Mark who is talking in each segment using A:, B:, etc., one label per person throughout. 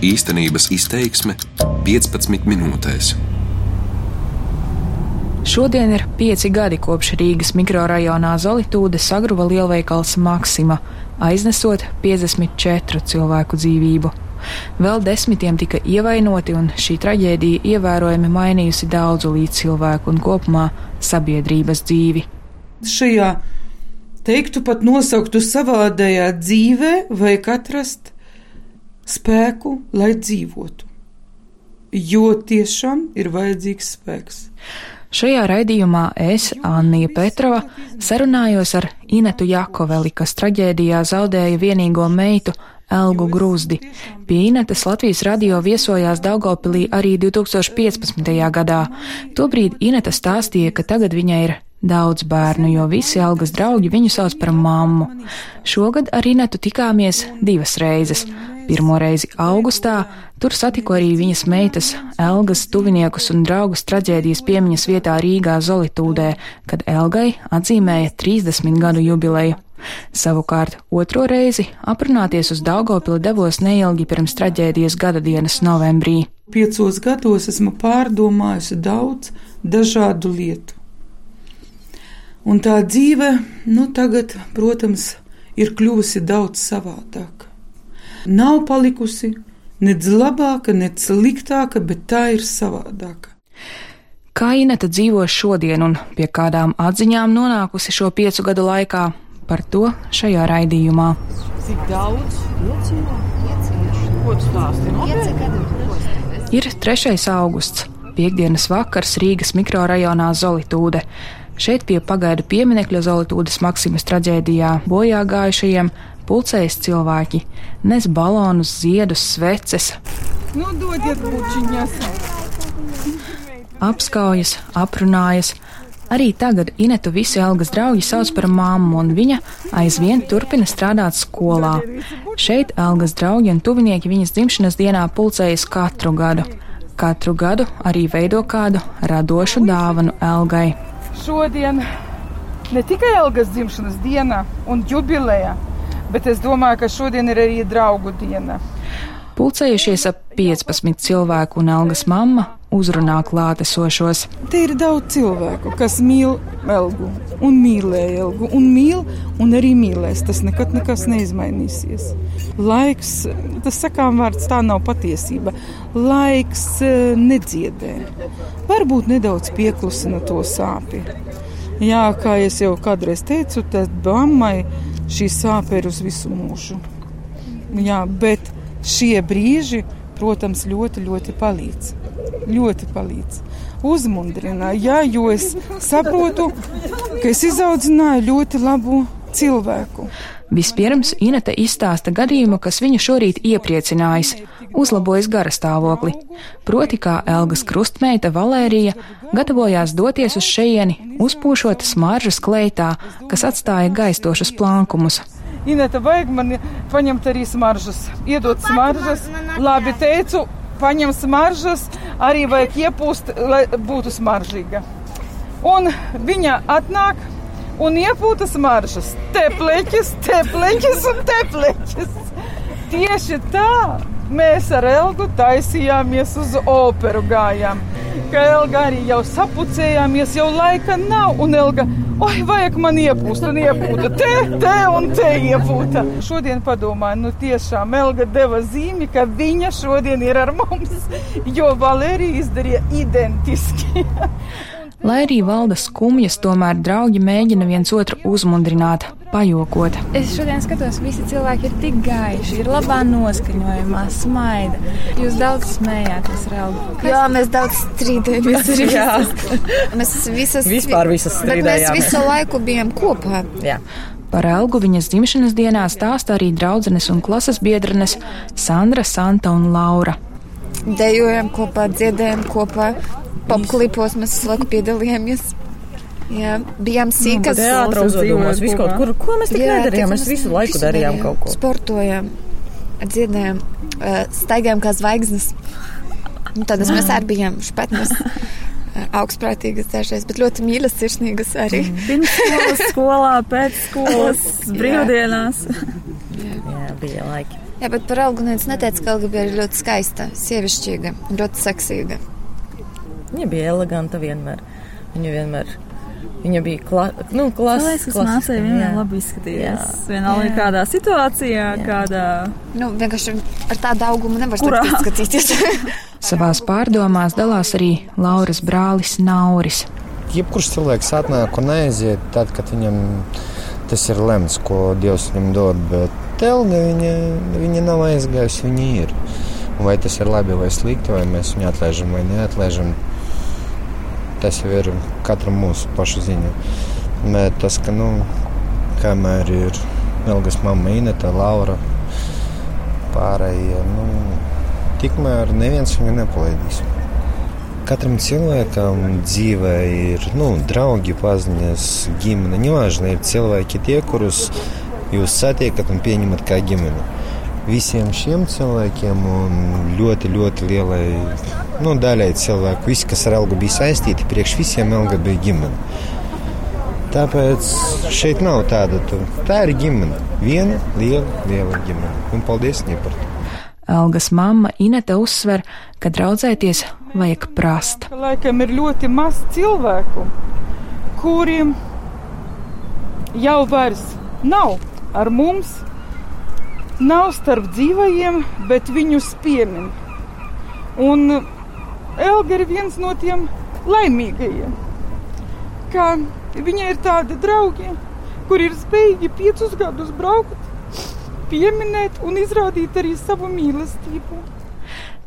A: Īstenības izteiksme 15 minūtēs.
B: Šodien ir pieci gadi kopš Rīgas mikrorajonā Zolitūde sagruva lielveikals Maksima, aiznesot 54 cilvēku dzīvību. Vēl desmitiem tika ievainoti, un šī traģēdija ievērojami mainījusi daudzu līdzcilvēku un kopumā sabiedrības dzīvi.
C: Šajā teiktu pat nosauktu savādējā dzīvē, vajag atrast spēku, lai dzīvotu. Jo tiešām ir vajadzīgs spēks.
B: Šajā raidījumā es, Annija Petrova, sarunājos ar Inetu Jakoveli, kas traģēdijā zaudēja vienīgo meitu Elgu Grūzdi. Pie Inetes Latvijas radio viesojās Daugopilī arī 2015. gadā. Tobrīd Ineta stāstīja, ka tagad viņai ir daudz bērnu, jo visi Elgas draugi viņu sauc par mammu. Šogad ar Inetu tikāmies divas reizes. Pirmo reizi augustā tur satiku arī viņas meitas Elgas tuviniekus un draugus traģēdijas piemiņas vietā Rīgā Zolitūdē, kad Elgai atzīmēja 30 gadu jubileju. Savukārt otro reizi aprunāties uz Daugopili devos neilgi pirms traģēdijas gada dienas novembrī.
C: Piecos gados esmu pārdomājusi daudz dažādu lietu. Un tā dzīve, nu tagad, protams, ir kļuvusi daudz savādāka nav palikusi nec labāka, nec sliktāka, bet tā ir savādāka.
B: Kā Ineta dzīvo šodien un pie kādām atziņām nonākusi šo piecu gadu laikā, par to šajā raidījumā.
C: Cik daudz? Ko tu
B: stāsti? Ir 3. augusts, piekdienas vakars Rīgas mikrorajonā Zolitūde. Šeit pie pagaidu pieminekļa Zolitūdas Maksimas traģēdijā bojā gājušajiem pulcējas cilvēki, nes balonus, ziedus, sveces.
C: Nu, dodiet bučiņas!
B: Apskaujas, aprunājas. Arī tagad Inetu visi algas draugi sauc par māmu, un viņa aizvien turpina strādāt skolā. Šeit algas draugi un tuvinieki viņas dzimšanas dienā pulcējas katru gadu. Katru gadu arī veido kādu radošu dāvanu Elgai.
C: Šodien ne tikai Elgas dzimšanas diena un jubileja, bet es domāju, ka šodien ir arī draugu diena.
B: Pulcējušies ap 15 cilvēku un algas mamma uzrunā klātesošos.
C: Te ir daudz cilvēku, kas mīl Elgu un mīlēja Elgu un mīl un arī mīlēs. Tas nekad nekas neizmainīsies. Laiks, tas sakām vārds, tā nav patiesība. Laiks eh, nedziedē. Varbūt nedaudz pieklusina to sāpi. Jā, kā jau kādreiz teicu, tad mammai šī sāpe ir uz visu mūžu. Jā, bet šie brīži, protams, ļoti, ļoti palīdz. Ļoti palīdz. Uzmundrina, jā, jo es saprotu, ka es izaudzināju ļoti labu cilvēku.
B: Vispirms Inete izstāsta gadījumu, kas viņu šorīt iepriecinājis, uzlabojis garastāvokli. Proti, kā Elgas krustmeita Valērija gatavojās doties uz šejieni, uzpūšot smaržas kleitā, kas atstāja gaistošus plankumus.
C: Ineta, vajag man paņemt arī smaržas, iedot smaržas. Labi, teicu, paņem smaržas, arī vajag iepūst, lai būtu smaržīga. Un viņa atnāk un iepūta smaržas. Tepleķis, tepleķis un tepleķis. Tieši tā mēs ar Elgu taisījāmies uz operu gājām. Ka Elga arī jau sapucējāmies, jau laika nav, un Elga, oi, vajag man iepūst, un iepūta te, te un te iepūta. Šodien padomāju, nu tiešām Elga deva zīmi, ka viņa šodien ir ar mums, jo Valērija izdarīja identiski.
B: Lai arī valda skumjas, tomēr draugi mēģina viens otru uzmundrināt, pajokot.
D: Es šodien skatos, visi cilvēki ir tik gaiši, ir labā noskaņojumā, smaida. Jūs daudz smējāties, Rauga.
E: Jā, mēs daudz strīdējamies. mēs visas,
F: Vispār visas strīdējāmies.
E: Mēs visu laiku bijām kopā.
F: Jā.
B: Par Elgu viņas dzimšanas dienā stāsta arī draudzenes un klases biedrenes Sandra, Santa un Laura.
E: Dejojam kopā, dziedējam kopā, popklipos mēs visu laiku piedalījāmies. Jā, bijām sīkas.
F: Nu, teātra uzvedumos, visu kaut kur. Ko mēs tik Jā, nedarījām? Mēs visu laiku darījām
E: darījām.
F: kaut ko.
E: Sportojām, dziedājām, staigājām kā zvaigznes. Un tādas mēs arī bijām špatnes. Augstprātīgas dažreiz, bet ļoti mīļas, sirsnīgas arī.
F: Pirms skolas, skolā, pēc skolas, brīvdienās. Jā. Jā, bija laiki.
E: Jā, bet par Elgu neviens neteica, ka Elga bija ļoti skaista, sievišķīga, ļoti seksīga.
F: Viņa bija eleganta vienmēr. Viņa vienmēr. Viņa bija kla nu, klasiska.
D: Tas mācīja vienmēr labi izskatījās. Vienalga kādā situācijā, jā. kādā.
E: Nu, vienkārši ar tādu augumu nevar skatīties.
B: Savās pārdomās dalās arī Lauras brālis Nauris.
G: Jebkurš cilvēks atnāk un aiziet tad, kad viņam tas ir lemts, ko Dievs viņam dod. Bet Telga viņa, viņa nav aizgājusi, viņa ir. Vai tas ir labi vai slikti, vai mēs viņu atlaižam vai neatlaižam, tas jau ir katram mūsu pašu ziņa. Bet tas, ka, nu, kamēr ir Elgas mamma Ineta, Laura, pārējie, nu, tikmēr neviens viņu nepalaidīs. Katram cilvēkam dzīvē ir nu, draugi, paziņas, ģimene. Nevāžni ir cilvēki tie, kurus jūs satiekat un pieņemat kā ģimeni. Visiem šiem cilvēkiem un ļoti, ļoti lielai nu, daļai cilvēku, visi, kas ar Elgu bija saistīti, priekš visiem Elga bija ģimene. Tāpēc šeit nav tāda, tā ir ģimene. Viena liela, liela ģimene. Un paldies viņai par to.
B: Elgas mamma Inete uzsver, ka draudzēties vajag prast.
C: Laikam ir ļoti maz cilvēku, kuriem jau vairs nav ar mums nav starp dzīvajiem, bet viņus piemin. Un Elga ir viens no tiem laimīgajiem, ka viņa ir tāda draugi, kur ir spējīgi piecus gadus braukt, pieminēt un izrādīt arī savu mīlestību.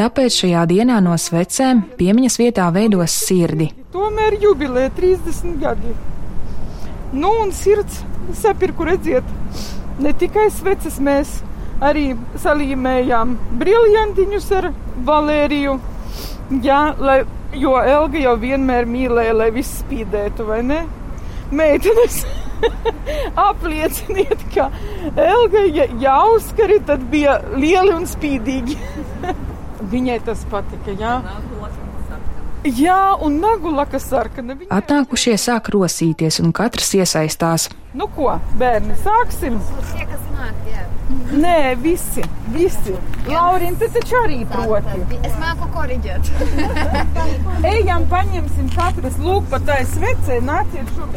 B: Tāpēc šajā dienā no svecēm piemiņas vietā veidos sirdi.
C: Tomēr jubilē 30 gadi. Nu, un sirds sapirku redziet, ne tikai sveces mēs arī salīmējām briljantiņus ar Valēriju. Jā, lai, jo Elga jau vienmēr mīlēja, lai viss spīdētu, vai ne? Meitenes aplieciniet, ka Elga, ja, ja auskari, tad bija lieli un spīdīgi. Viņai tas patika, jā. Jā, un nagu laka sarkana.
B: Viņa... Atnākušie sāk rosīties, un katrs iesaistās.
C: Nu ko, bērni, sāksim?
E: Tie, kas nāk, jā.
C: Nē, visi, visi. Laurīna, tu taču arī proti.
E: Es māku koriģēt.
C: Ejam, paņemsim katras lūk pa tai svecē, nāciet šurp.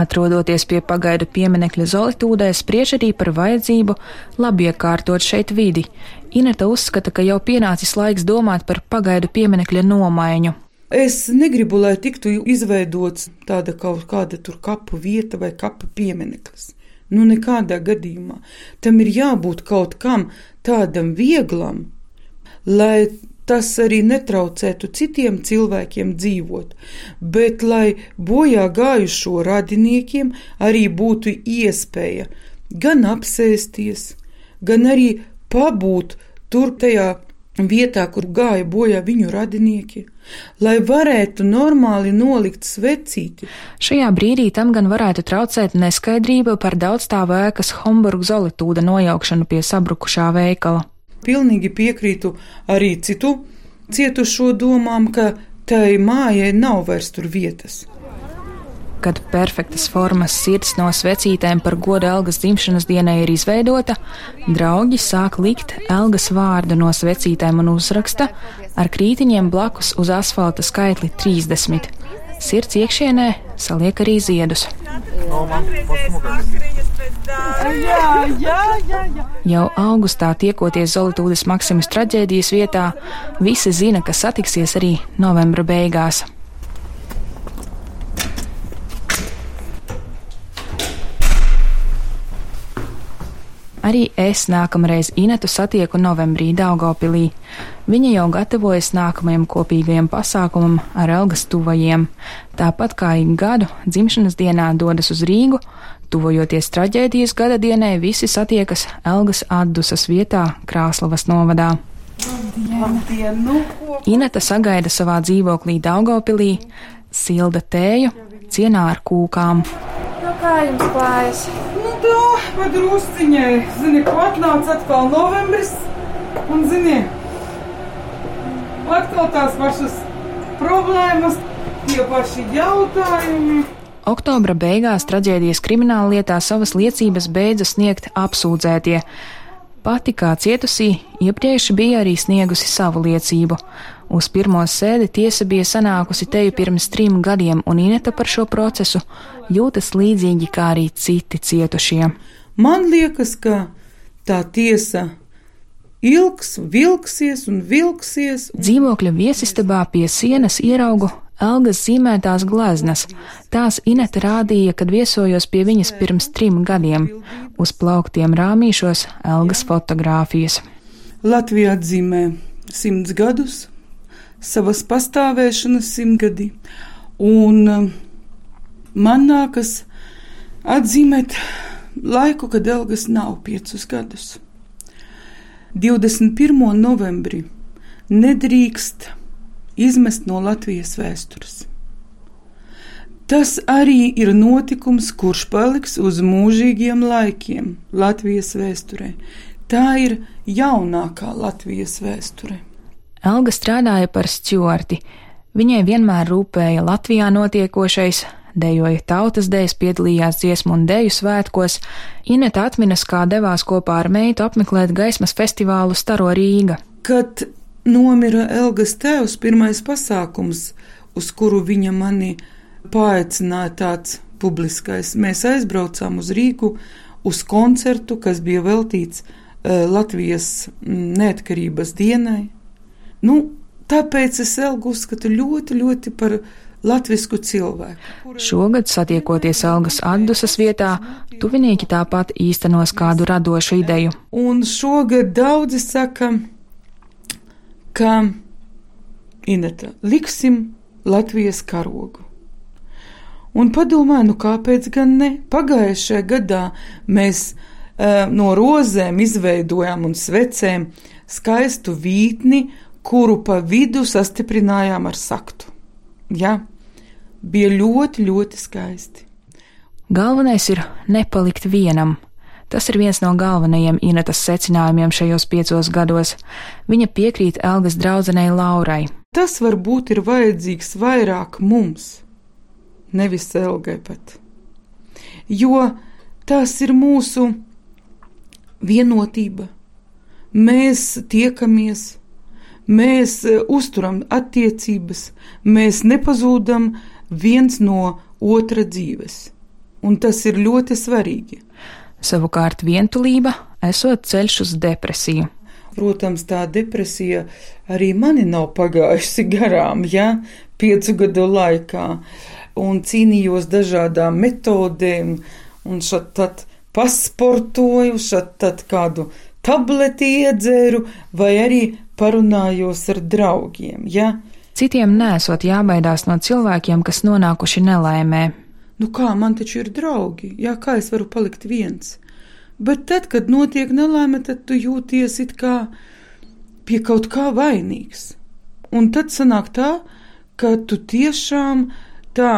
B: Atrodoties pie pagaidu pieminekļa Zolitūdē, spriež arī par vajadzību labi iekārtot šeit vidi. Ineta uzskata, ka jau pienācis laiks domāt par pagaidu pieminekļa nomaiņu.
C: Es negribu, lai tiktu izveidots tāda kaut kāda tur kapu vieta vai kapu piemineklis. Nu, nekādā gadījumā. Tam ir jābūt kaut kam tādam vieglam, lai tas arī netraucētu citiem cilvēkiem dzīvot, bet lai bojā gājušo radiniekiem arī būtu iespēja gan apsēsties, gan arī pabūt tur tajā vietā, kur gāja bojā viņu radinieki, lai varētu normāli nolikt svecīti.
B: Šajā brīdī tam gan varētu traucēt neskaidrība par daudzstāvu ēkas Homburgu zolitūda nojaukšanu pie sabrukušā veikala.
C: Pilnīgi piekrītu arī citu cietušo domām, ka tai mājai nav vairs tur vietas.
B: Kad perfektas formas sirds no svecītēm par godu Elgas dzimšanas dienai ir izveidota, draugi sāk likt Elgas vārdu no svecītēm un uzraksta ar krītiņiem blakus uz asfalta skaitli 30. Sirds iekšienē saliek arī ziedus.
C: Jā, jā, jā, jā.
B: Jau augustā tiekoties Zolītūdas Maksimas traģēdijas vietā, visi zina, ka satiksies arī novembra beigās. Arī es nākamreiz Inetu satieku novembrī Daugopilī. Viņa jau gatavojas nākamajam kopīgajam pasākumam ar Elgas tuvajiem. Tāpat kā ik gadu dzimšanas dienā dodas uz Rīgu, tuvojoties traģēdijas gada dienai, visi satiekas Elgas atdusas vietā Krāslavas novadā. Ineta sagaida savā dzīvoklī Daugopilī, silda tēju, cienā ar kūkām.
D: Nu, kā jums klājas?
C: Tā, padrusciņai, zini, ko atnāca atkal novembris, un zini, atkal tās pašas problēmas, tie paši jautājumi.
B: Oktobra beigās traģēdijas krimināla lietā savas liecības beidza sniegt apsūdzētie. Pati kā cietusī iepriekš bija arī sniegusi savu liecību. Uz pirmo sēdi tiesa bija sanākusi teju pirms trim gadiem, un Ineta par šo procesu jūtas līdzīgi kā arī citi cietušie.
C: Man liekas, ka tā tiesa ilgs, vilksies un vilksies.
B: Un... Dzīvokļa viesistabā pie sienas ieraugu Elgas zīmētās gleznas. Tās Ineta rādīja, kad viesojos pie viņas pirms trim gadiem. Uz plauktiem rāmīšos Elgas fotogrāfijas.
C: Latvija atzīmē simts gadus, savas pastāvēšanas simtgadi, un um, man nākas atzīmēt laiku, kad Elgas nav piecus gadus. 21. novembrī nedrīkst izmest no Latvijas vēstures. Tas arī ir notikums, kurš paliks uz mūžīgiem laikiem Latvijas vēsturē. Tā ir jaunākā Latvijas vēsture.
B: Elga strādāja par stjorti. Viņai vienmēr rūpēja Latvijā notiekošais, dejoja tautas dēļas, piedalījās dziesmu un deju svētkos. Ineta atminas, kā devās kopā ar meitu apmeklēt gaismas festivālu Staro Rīga.
C: Kad nomira Elgas tēvs, pirmais pasākums, uz kuru viņa mani paaicināja tāds publiskais. Mēs aizbraucām uz Rīgu uz koncertu, kas bija veltīts uh, Latvijas mm, neatkarības dienai. Nu, tāpēc es Elgu uzskatu ļoti, ļoti par latvisku cilvēku.
B: Šogad, satiekoties Algas atdusas vietā, tuvinieki tāpat īstenos kādu radošu ideju.
C: Un šogad daudzi saka, ka Ineta liksim Latvijas karogu. Un padomāju, nu kāpēc gan ne? Pagājušajā gadā mēs uh, no rozēm izveidojām un svecēm skaistu vītni, kuru pa vidu sastiprinājām ar saktu. Ja? Bija ļoti, ļoti skaisti.
B: Galvenais ir nepalikt vienam, Tas ir viens no galvenajiem Inetas secinājumiem šajos piecos gados. Viņa piekrīt Elgas draudzenei Laurai.
C: Tas varbūt ir vajadzīgs vairāk mums, nevis Elgai pat. Jo tas ir mūsu vienotība. Mēs tiekamies, mēs e, uzturam attiecības, mēs nepazūdam viens no otra dzīves. Un tas ir ļoti svarīgi.
B: Savukārt vientulība esot ceļš uz depresiju.
C: Protams, tā depresija arī mani nav pagājusi garām, ja, piecu gadu laikā, un cīnījos dažādām metodēm, un šad tad pasportoju, šad tad kādu tableti iedzēru, vai arī parunājos ar draugiem, ja.
B: Citiem nesot jābaidās no cilvēkiem, kas nonākuši nelaimē,
C: Nu kā, man taču ir draugi, jā, kā es varu palikt viens? Bet tad, kad notiek nelaime, tad tu jūties it kā pie kaut kā vainīgs. Un tad sanāk tā, ka tu tiešām tā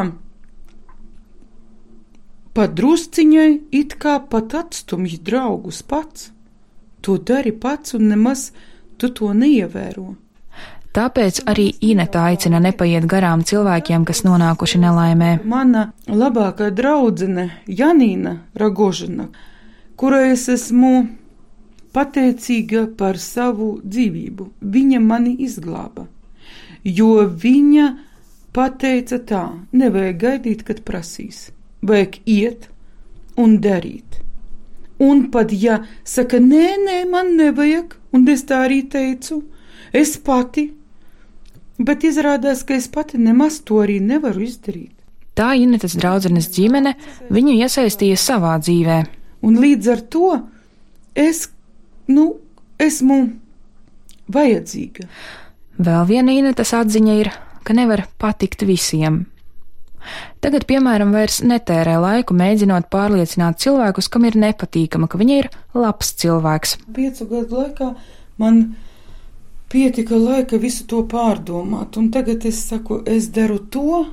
C: pat drusciņai it kā pat atstumj draugus pats. To dari pats un nemaz tu to neievēro.
B: Tāpēc arī Ineta aicina nepaiet garām cilvēkiem, kas nonākuši nelaimē.
C: Mana labākā draudzene Janīna Ragožina, kurai es esmu pateicīga par savu dzīvību, viņa mani izglāba, jo viņa pateica tā, nevajag gaidīt, kad prasīs, vajag iet un darīt. Un pat ja saka, nē, nē, man nevajag, un es tā arī teicu, es pati bet izrādās, ka es pati nemaz to arī nevaru izdarīt.
B: Tā Inetes draudzenes ģimene viņu iesaistīja savā dzīvē.
C: Un līdz ar to es, nu, esmu vajadzīga.
B: Vēl viena Inetes atziņa ir, ka nevar patikt visiem. Tagad, piemēram, vairs netērē laiku mēģinot pārliecināt cilvēkus, kam ir nepatīkama, ka viņa ir labs cilvēks.
C: Piecu gadu laikā man pietika laika visu to pārdomāt, un tagad es saku, es daru to,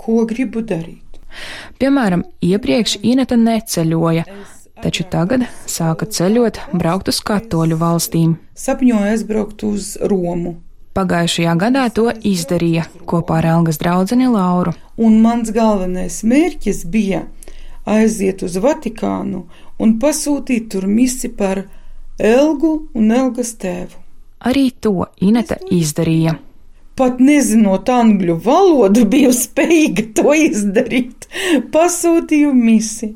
C: ko gribu darīt.
B: Piemēram, iepriekš Ineta neceļoja, taču tagad sāka ceļot, braukt uz katoļu valstīm.
C: Sapņoju aizbraukt uz Romu,
B: Pagājušajā gadā to izdarīja kopā ar Elgas draudzeni Lauru.
C: Un mans galvenais mērķis bija aiziet uz Vatikānu un pasūtīt tur misi par Elgu un Elgas tēvu.
B: Arī to Ineta izdarīja.
C: Pat nezinot angļu valodu, biju spējīga to izdarīt. Pasūtīju misi.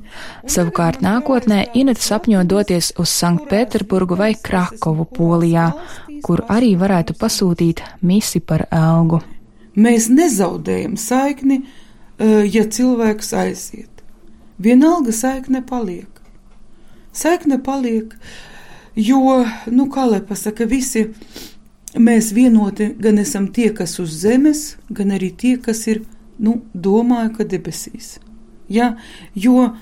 B: Savukārt nākotnē Ineta sapņo doties uz Sanktpēterburgu vai Krakovu, Polijā, kur arī varētu pasūtīt misi par algu.
C: Mēs nezaudējam saikni, eh, ja cilvēks aiziet. Vienalga saikne paliek. Saikne paliek, jo, nu, kā lai pasaka, visi mēs vienoti gan esam tie, kas uz zemes, gan arī tie, kas ir, nu, domāju, ka debesīs. Ja? Jo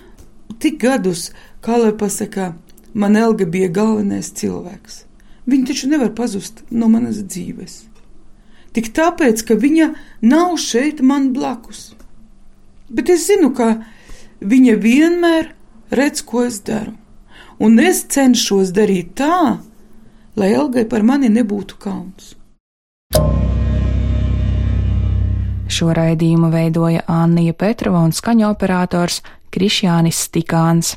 C: tik gadus, kā lai pasaka, man Elga bija galvenais cilvēks. Viņa taču nevar pazust no manas dzīves. Tik tāpēc, ka viņa nav šeit man blakus. Bet es zinu, ka viņa vienmēr redz, ko es daru. Un es cenšos darīt tā, lai Elgai par mani nebūtu kauns.
B: Šo raidījumu veidoja Anna Petrova un skaņa operators Krišjānis Stikāns.